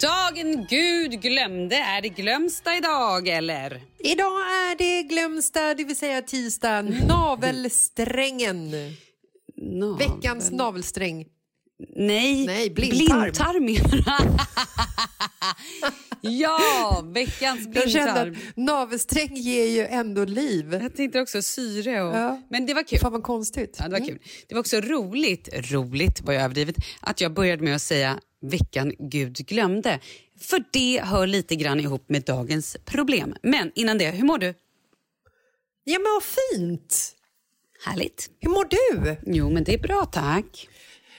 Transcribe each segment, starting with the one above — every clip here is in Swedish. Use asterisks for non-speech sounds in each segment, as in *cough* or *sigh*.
Dagen Gud glömde, är det glömsta idag eller? Idag är det glömsta, det vill säga tisdag, navelsträngen. Navel. Veckans navelsträng. Nej, Nej, blindtarm. blindtarm? *laughs* Ja, veckans Jag kände blindtarm. att navelsträng ger ju ändå liv. Jag tänkte också syre och... Ja. Men det var kul. Fan vad konstigt. Ja, det var kul. Det var också roligt, roligt var jag överdrivet, att jag började med att säga veckan Gud glömde. För det hör lite grann ihop med dagens problem. Men innan det, hur mår du? Ja men vad fint! Härligt. Hur mår du? Jo, men det är bra tack.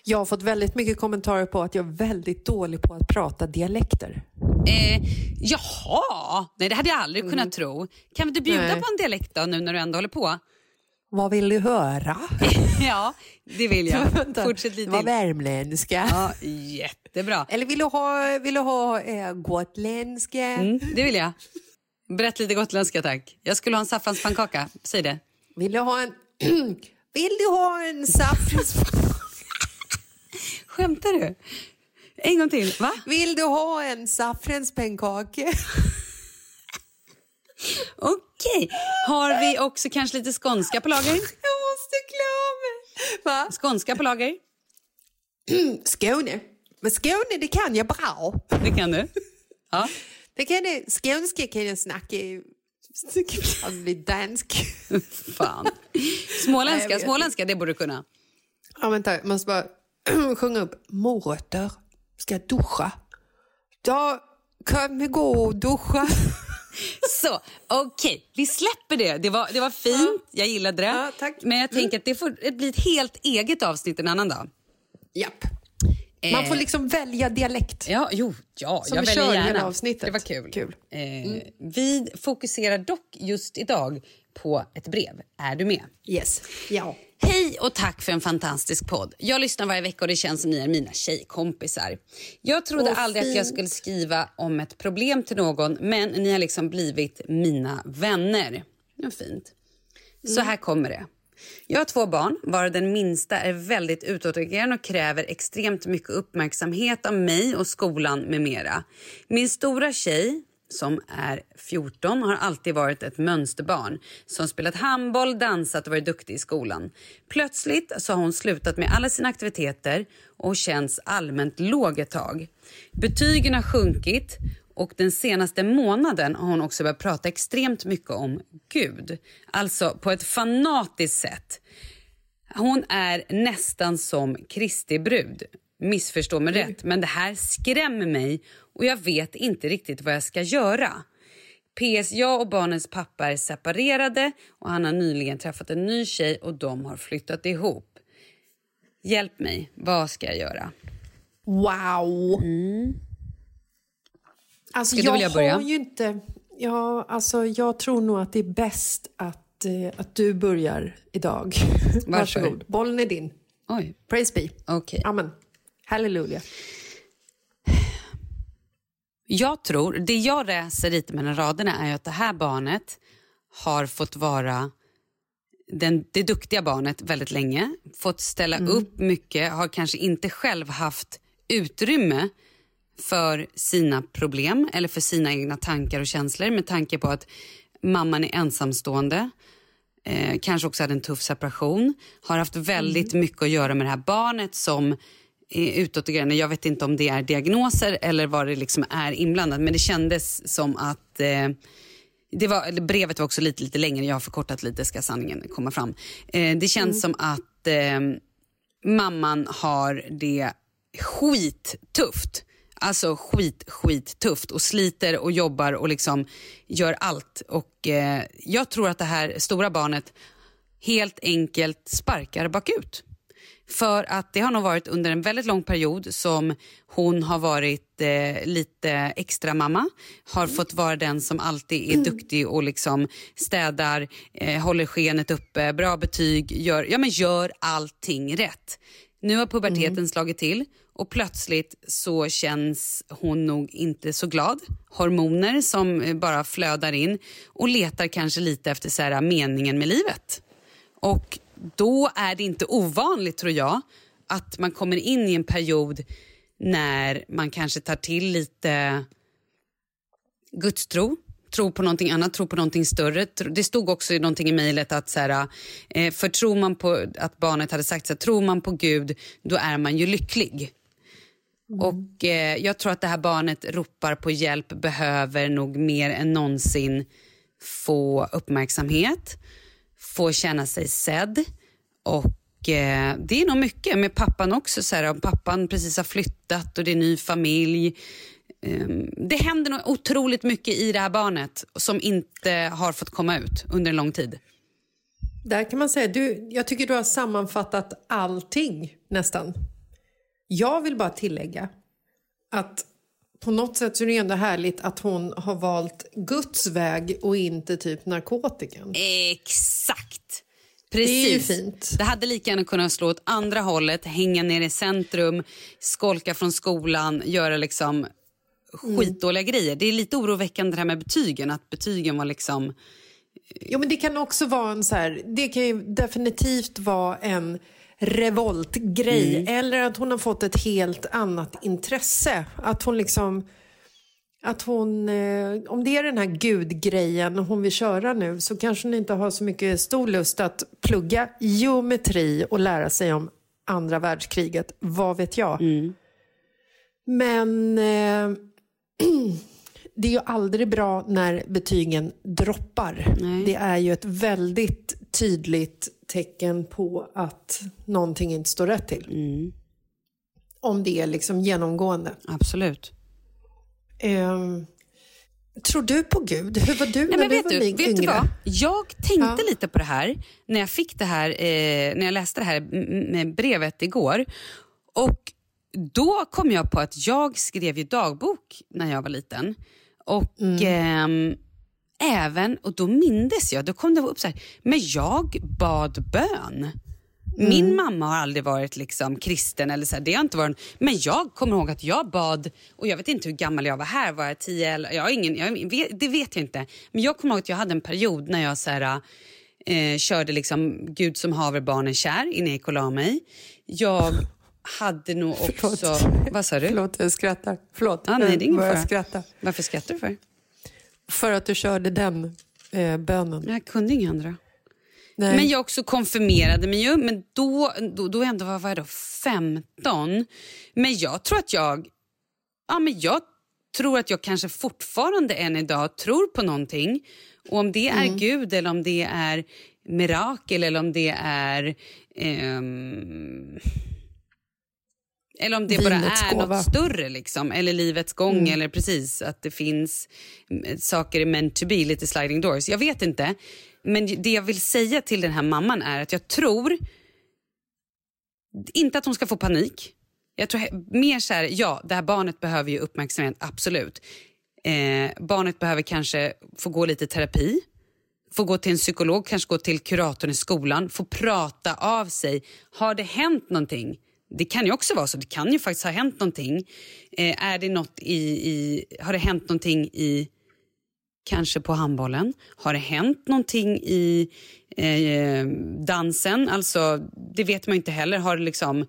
Jag har fått väldigt mycket kommentarer på att jag är väldigt dålig på att prata dialekter. Eh, jaha, nej det hade jag aldrig kunnat tro. Kan du bjuda Nej. på en dialekt då, nu när du ändå håller på? Vad vill du höra? *laughs* ja, det vill jag. *laughs* Vänta, Fortsätt det lite var till. värmländska. Ja, jättebra. Eller vill du ha, vill du ha eh, gotländska? Mm, det vill jag. Berätta lite gotländska tack. Jag skulle ha en saffranspannkaka, säg det. Vill du ha en... *clears throat* vill du ha en saft? *laughs* Skämtar du? En gång till. Va? Vill du ha en saffranspannkaka? *laughs* Okej. Har vi också kanske lite skånska på lager? Jag måste klara mig. Va? Skånska på lager? *clears throat* Skåne. Men Skåne, det kan jag bra. Det kan du. Ja. Det kan jag, skånska kan jag snacka... Alltså, bli dansk. *laughs* Fan. Småländska, jag småländska, det borde du kunna. Ja, vänta, jag måste bara *clears throat* sjunga upp. Morötter ska duscha. Ja, kan vi gå och duscha? *laughs* Så, okej. Vi släpper det. Det var, det var fint. Jag gillade det. Ja. Men jag tänker att det får bli ett helt eget avsnitt en annan dag. Japp. Man får liksom välja dialekt. Ja, jo, ja, Som jag vi väljer kör gärna. hela avsnittet. Det var kul. Kul. Eh, Vi fokuserar dock just idag på ett brev. Är du med? Yes. Ja. Hej och tack för en fantastisk podd. Jag lyssnar varje vecka och det känns som ni är mina tjejkompisar. Jag trodde Åh, aldrig att jag fint. skulle skriva om ett problem till någon men ni har liksom blivit mina vänner. Ja, fint. Så här kommer det. Jag har två barn, varav den minsta är väldigt utåtagerande och kräver extremt mycket uppmärksamhet av mig och skolan med mera. Min stora tjej, som är 14, har alltid varit ett mönsterbarn som spelat handboll, dansat och varit duktig i skolan. Plötsligt så har hon slutat med alla sina aktiviteter och känns allmänt låg ett tag. Betygen har sjunkit och den senaste månaden har hon också börjat prata extremt mycket om Gud. Alltså på ett fanatiskt sätt. Hon är nästan som Kristi brud. Missförstå mig rätt, men det här skrämmer mig och jag vet inte riktigt vad jag ska göra. PS. Jag och barnens pappa är separerade och han har nyligen träffat en ny tjej och de har flyttat ihop. Hjälp mig, vad ska jag göra? Wow. Alltså, Ska du jag vilja börja? har ju inte... Ja, alltså, jag tror nog att det är bäst att, eh, att du börjar idag. Varsågod. Bollen är din. Oj, Praise be. okej. Amen. Halleluja. Jag tror, det jag läser lite mellan raderna är att det här barnet har fått vara den, det duktiga barnet väldigt länge. Fått ställa upp mycket, har kanske inte själv haft utrymme för sina problem eller för sina egna tankar och känslor med tanke på att mamman är ensamstående. Eh, kanske också hade en tuff separation. Har haft väldigt mycket att göra med det här barnet som är utåtagerande. Jag vet inte om det är diagnoser eller vad det liksom är inblandat. Men det kändes som att... Eh, det var, brevet var också lite, lite längre. Jag har förkortat lite, ska sanningen komma fram. Eh, det känns som att eh, mamman har det skittufft. Alltså skit, skit tufft och sliter och jobbar och liksom gör allt. Och eh, Jag tror att det här stora barnet helt enkelt sparkar bakut. För att det har nog varit under en väldigt lång period som hon har varit eh, lite extra mamma. Har fått vara den som alltid är duktig och liksom städar, eh, håller skenet uppe, bra betyg, gör, ja, men gör allting rätt. Nu har puberteten slagit till och plötsligt så känns hon nog inte så glad. Hormoner som eh, bara flödar in och letar kanske lite efter så här, meningen med livet. Och då är det inte ovanligt, tror jag, att man kommer in i en period när man kanske tar till lite gudstro, tro på någonting annat, tro på någonting större. Det stod också någonting i mejlet att så här, eh, för tror man på att barnet hade sagt så här, tror man på Gud, då är man ju lycklig. Och eh, jag tror att det här barnet ropar på hjälp, behöver nog mer än någonsin få uppmärksamhet, få känna sig sedd. Och eh, det är nog mycket med pappan också. Så här, om pappan precis har flyttat och det är ny familj. Eh, det händer nog otroligt mycket i det här barnet som inte har fått komma ut under en lång tid. Där kan man säga, du, jag tycker du har sammanfattat allting nästan. Jag vill bara tillägga att på något sätt så är det ändå härligt att hon har valt Guds väg och inte typ narkotikan. Exakt! är ju Precis. fint. Det hade lika gärna kunnat slå åt andra hållet, hänga ner i centrum, skolka från skolan, göra liksom skitdåliga grejer. Det är lite oroväckande det här med betygen, att betygen var liksom... Jo, men det kan också vara en så här, det kan ju definitivt vara en revoltgrej eller att hon har fått ett helt annat intresse. Att hon liksom... Att hon, eh, om det är den här gudgrejen hon vill köra nu så kanske hon inte har så mycket stor lust att plugga geometri och lära sig om andra världskriget. Vad vet jag? Men eh, *clears throat* det är ju aldrig bra när betygen droppar. Nej. Det är ju ett väldigt tydligt tecken på att någonting inte står rätt till. Om det är liksom genomgående. Absolut. Ehm, tror du på Gud? Hur var du Nej, när men du vet var du, yngre? vet du vad? Jag tänkte Ja. lite på det här när jag fick det här, eh, när jag läste det här mm, med brevet igår. Och då kom jag på att jag skrev ju dagbok när jag var liten. Och ehm, även, och då mindes jag, då kom det upp så här, men jag bad bön. Min mamma har aldrig varit liksom kristen, eller så här, det har inte varit, men jag kommer ihåg att jag bad, och jag vet inte hur gammal jag var här, var jag tio eller, jag har ingen, jag, det vet jag inte. Men jag kommer ihåg att jag hade en period när jag så här, eh, körde liksom Gud som haver barnen kär innan jag gick och la mig. Jag hade nog *laughs* också... Vad sa du? Förlåt, jag skrattar. Förlåt, Ah, nej, det är ingen fara. skratta. Varför skrattar du för? För att du körde den eh, bönen. Jag kunde inga andra. Nej. Men jag också konfirmerade mig ju, men då, då, då ändå var jag då 15. Men jag tror att jag, ja men jag tror att jag kanske fortfarande än idag tror på någonting. Och om det är Gud eller om det är mirakel eller om det är ehm, eller om det bara är gåva. något större, liksom. eller livets gång, Mm. eller precis att det finns mm, saker är meant to be, lite sliding doors. Jag vet inte. Men det jag vill säga till den här mamman är att jag tror inte att hon ska få panik. Jag tror mer så här, ja, det här barnet behöver ju uppmärksamhet, absolut. Eh, barnet behöver kanske få gå lite terapi, få gå till en psykolog, kanske gå till kuratorn i skolan, få prata av sig. Har det hänt någonting? Det kan ju också vara så, det kan ju faktiskt ha hänt någonting. Eh, är det något i, i, har det hänt någonting i kanske på handbollen? Har det hänt någonting i eh, dansen? Alltså, det vet man ju inte heller. Har det liksom,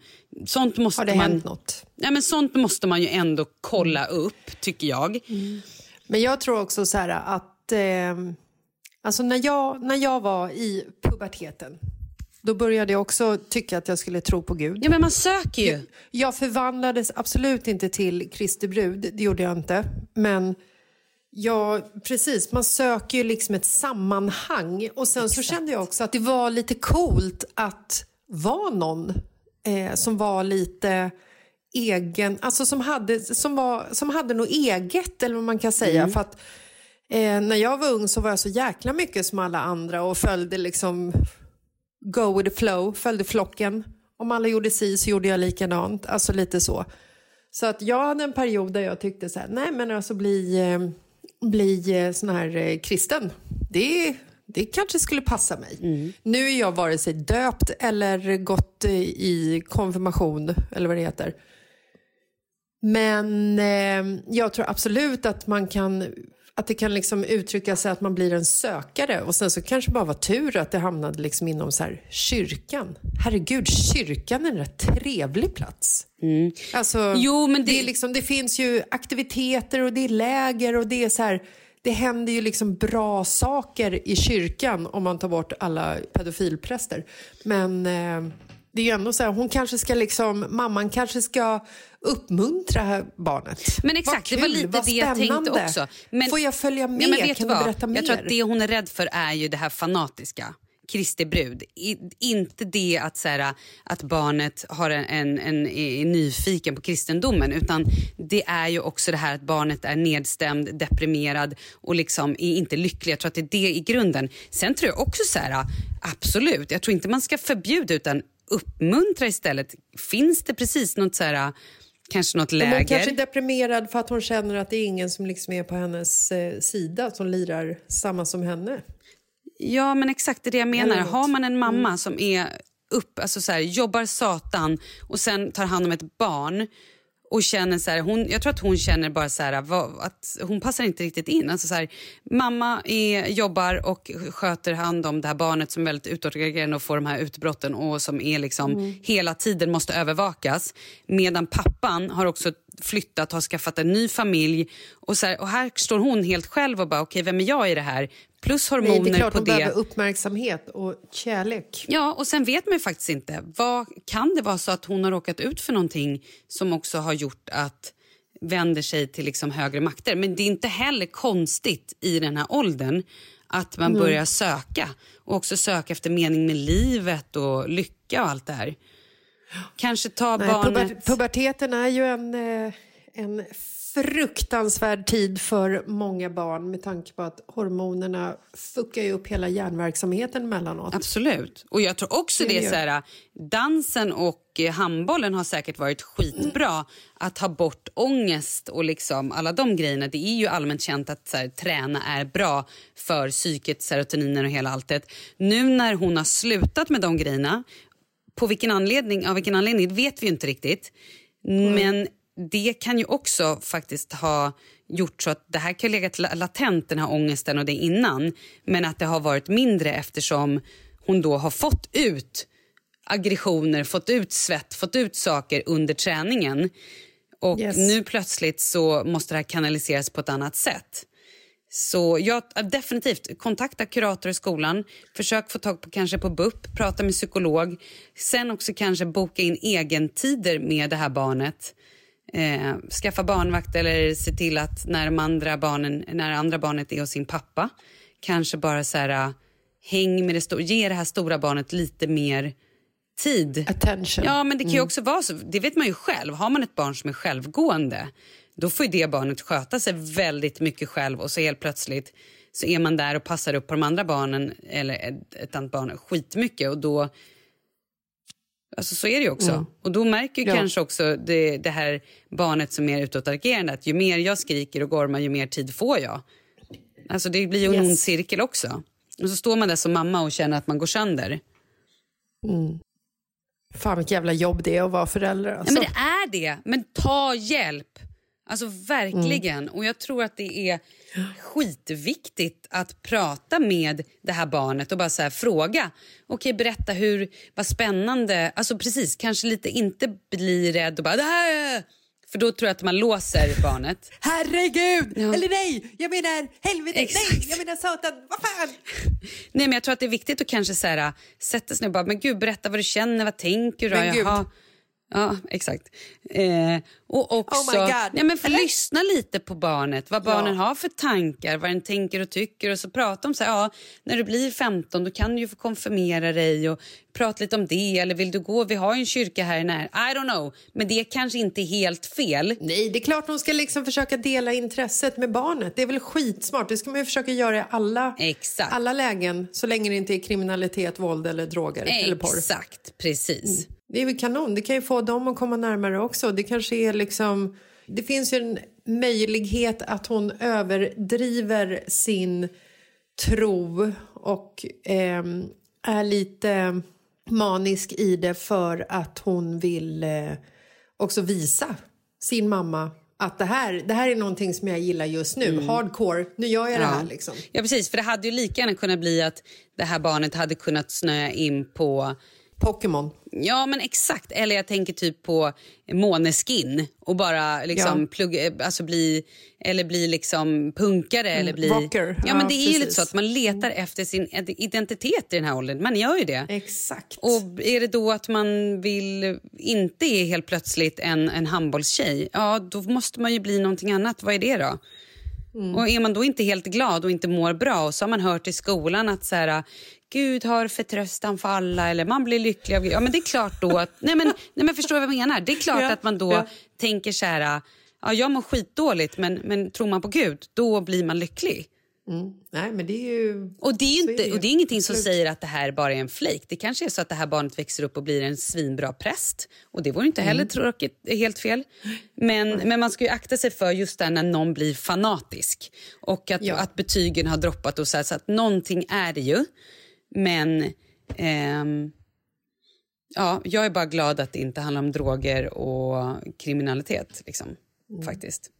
sånt måste Har det man, hänt något? Ja, men sånt måste man ju ändå kolla upp, tycker jag. Men jag tror också så här att eh, alltså när, jag, när jag var i puberteten då började jag också tycka att jag skulle tro på Gud. Ja, men man söker ju. Jag förvandlades absolut inte till Kristi brud, det gjorde jag inte. Men ja, precis, man söker ju liksom ett sammanhang. Och sen så kände jag också att det var lite coolt att vara någon eh, som var lite egen, alltså som hade, som var, som hade något eget eller vad man kan säga. För att eh, när jag var ung så var jag så jäkla mycket som alla andra och följde liksom go with the flow, följde flocken. Om alla gjorde si så gjorde jag likadant, alltså lite så. Så att jag hade en period där jag tyckte så här, nej men alltså bli, eh, bli eh, sån här eh, kristen, det, det kanske skulle passa mig. Nu är jag vare sig döpt eller gått i konfirmation eller vad det heter. Men eh, jag tror absolut att man kan att det kan liksom uttrycka sig att man blir en sökare och sen så kanske bara var tur att det hamnade liksom inom så här kyrkan. Herregud, kyrkan är en rätt trevlig plats. Alltså, Jo, men det- är liksom, det finns ju aktiviteter och det är läger och det är så här, det händer ju liksom bra saker i kyrkan om man tar bort alla pedofilpräster. Men eh, det är ju ändå så här, hon kanske ska liksom, mamman kanske ska uppmuntra barnet. Men exakt, Vad det var kul, lite det jag tänkte också. Men- Får jag följa med? Ja, kan du du berätta mer? Jag tror att det hon är rädd för är ju det här fanatiska. Kristi brud. I, inte det att, så här, att barnet har en, en, en, är nyfiken på kristendomen utan det är ju också det här att barnet är nedstämd, deprimerad och liksom är inte lycklig. Jag tror att det är det i grunden. Sen tror jag också så här, absolut, jag tror inte man ska förbjuda utan uppmuntra istället. Finns det precis något så här, kanske något läger? Hon kanske är deprimerad för att hon känner att det är ingen som liksom är på hennes eh, sida som lirar samma som henne. Ja, men exakt det det jag menar. Har man en mamma som är upp, alltså så här, jobbar satan och sen tar hand om ett barn och känner så här, hon, jag tror att hon känner bara så här, att hon passar inte riktigt in. Alltså så här, mamma är, jobbar och sköter hand om det här barnet som är väldigt utåtagerande och får de här utbrotten och som är liksom mm. hela tiden måste övervakas. Medan pappan har också flyttat, har skaffat en ny familj och, så här, och här står hon helt själv och bara okej okay, vem är jag i det här? Plus hormoner Nej, det är klart, på hon det. behöver uppmärksamhet och kärlek. Ja, och sen vet man ju faktiskt inte. Vad, kan det vara så att hon har råkat ut för någonting som också har gjort att vänder sig till liksom högre makter? Men det är inte heller konstigt i den här åldern att man mm. börjar söka och också söka efter mening med livet och lycka och allt det här. Kanske ta Nej, barnet... Puberteten är ju en, eh, en fruktansvärd tid för många barn med tanke på att hormonerna fuckar upp hela hjärnverksamheten mellanåt. Absolut. Och jag tror också det, det så här, dansen och handbollen har säkert varit skitbra mm. att ha bort ångest och liksom alla de grejerna. Det är ju allmänt känt att så här, träna är bra för psyket, serotoninen och hela alltet. Nu när hon har slutat med de grejerna, på vilken anledning, av vilken anledning vet vi inte riktigt. Mm. Men det kan ju också faktiskt ha gjort så att det här kan ha legat latent den här ångesten och det innan men att det har varit mindre eftersom hon då har fått ut aggressioner, fått ut svett, fått ut saker under träningen. Och yes. nu plötsligt så måste det här kanaliseras på ett annat sätt. Så jag, definitivt, kontakta kurator i skolan. Försök få tag på kanske på BUP, prata med psykolog. Sen också kanske boka in egentider med det här barnet eh, skaffa barnvakt eller se till att när, de andra barnen, när andra barnet är hos sin pappa kanske bara så här, äh, häng med det ge det här stora barnet lite mer tid. Attention. Ja, men det kan ju mm. också vara så. Det vet man ju själv. Har man ett barn som är självgående då får det barnet sköta sig väldigt mycket själv och så helt plötsligt så är man där och passar upp på de andra barnen eller ett, ett annat barn skitmycket och då Alltså så är det ju också. Mm. Och då märker ja. kanske också det, det, här barnet som är utåtagerande att ju mer jag skriker och gormar ju mer tid får jag. Alltså det blir ju en yes. ond cirkel också. Och så står man där som mamma och känner att man går sönder. Mm. Fan vilket jävla jobb det är att vara förälder. Alltså. Ja, men det är det. Men ta hjälp. Alltså verkligen. Mm. Och jag tror att det är skitviktigt att prata med det här barnet och bara så här, fråga. Okej, berätta hur, vad spännande. Alltså precis, kanske lite inte bli rädd och bara det här för då tror jag att man låser barnet. Herregud! Ja. Eller nej, jag menar helvete, Exakt. nej, jag menar satan, vad fan! nej men jag tror att det är viktigt att kanske så här, sätta sig ner och bara, men gud berätta vad du känner, vad tänker du? Men Jaha. Ja, exakt. Eh, och också, oh ja, men lyssna lite på barnet, vad barnen ja. har för tankar, vad den tänker och tycker och så prata om så här, ja, när du blir 15 då kan du ju få konfirmera dig och prata lite om det eller vill du gå, vi har en kyrka här när, I don't know, men det kanske inte är helt fel. Nej, det är klart hon ska liksom försöka dela intresset med barnet, det är väl skitsmart, det ska man ju försöka göra i alla, exakt. alla lägen så länge det inte är kriminalitet, våld eller droger exakt, eller porr. Exakt, precis. Mm. Det är väl kanon. Det kan ju få dem att komma närmare också. Det kanske är liksom... Det finns ju en möjlighet att hon överdriver sin tro och eh, är lite manisk i det för att hon vill eh, också visa sin mamma att det här, det här är någonting som jag gillar just nu. Mm. Hardcore, nu gör jag ja. det här. Liksom. Ja, precis. För det hade ju lika gärna kunnat bli att det här barnet hade kunnat snöa in på Pokémon. Ja, men exakt. Eller jag tänker typ på Måneskin och bara liksom ja. plugga, alltså bli, eller bli liksom punkare mm, eller bli... Rocker. Ja, men det är precis. ju lite så att man letar efter sin identitet i den här åldern. Man gör ju det. Exakt. Och är det då att man vill inte är helt plötsligt en, en handbollstjej, ja då måste man ju bli någonting annat. Vad är det då? Mm. Och är man då inte helt glad och inte mår bra och så har man hört i skolan att så här, Gud har förtröstan för alla eller man blir lycklig av Ja men det är klart då att, nej men, *laughs* nej men förstår vad jag menar? Det är klart ja, att man då ja. tänker så här, ja jag mår skitdåligt men, men tror man på Gud då blir man lycklig. Mm. Nej, men det är ju... Och det är, inte, är det. och det är ingenting som säger att det här bara är en flake. Det kanske är så att det här barnet växer upp och blir en svinbra präst. Och det vore inte heller mm. tråkigt, helt fel. Men, mm. men man ska ju akta sig för just det när någon blir fanatisk. Och att, ja. att betygen har droppat och så, här, så att någonting är det ju. Men... Ehm, Ja, jag är bara glad att det inte handlar om droger och kriminalitet. Liksom, mm. faktiskt.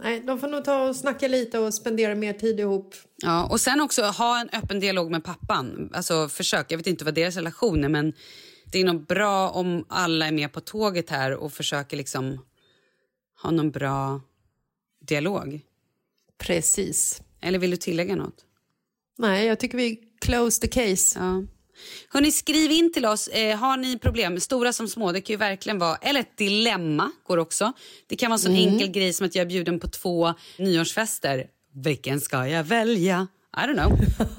Nej, de får nog ta och snacka lite och spendera mer tid ihop. Ja, och sen också ha en öppen dialog med pappan. Alltså försök, jag vet inte vad deras relation är men det är nog bra om alla är med på tåget här och försöker liksom ha någon bra dialog. Precis. Eller vill du tillägga något? Nej, jag tycker vi close the case. Ja. Hörrni, skriv in till oss. Eh, har ni problem, stora som små, det kan ju verkligen vara, eller ett dilemma går också. Det kan vara en sån mm. enkel grej som att jag är bjuden på två nyårsfester. Vilken ska jag välja? I don't know.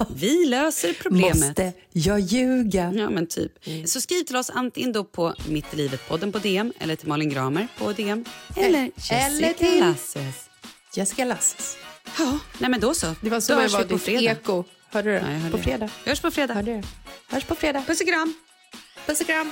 *laughs* Vi löser problemet. Måste jag ljuga? Ja, men typ. Mm. Så skriv till oss antingen då på Mitt i livet-podden på DM eller till Malin Gramer på DM. Eller Jessica eller till Lasses. Jessica Lasses. Ja, nej men då så. Det var så då hörs vi på fredag. Eko. Hörde du? Ja, på fredag. Hörs på fredag. Hörde du? Hörs på fredag. Puss och kram. Puss och kram.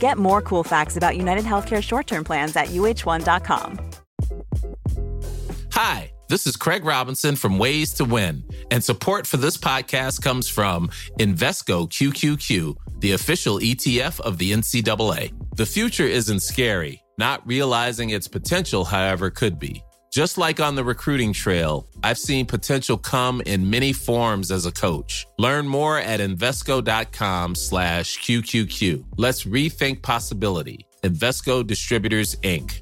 Get more cool facts about United Healthcare short term plans at uh1.com. Hi, this is Craig Robinson from Ways to Win, and support for this podcast comes from Invesco QQQ, the official ETF of the NCAA. The future isn't scary, not realizing its potential, however, could be. Just like on the recruiting trail, I've seen potential come in many forms as a coach. Learn more at Invesco.com slash QQQ. Let's rethink possibility. Invesco Distributors, Inc.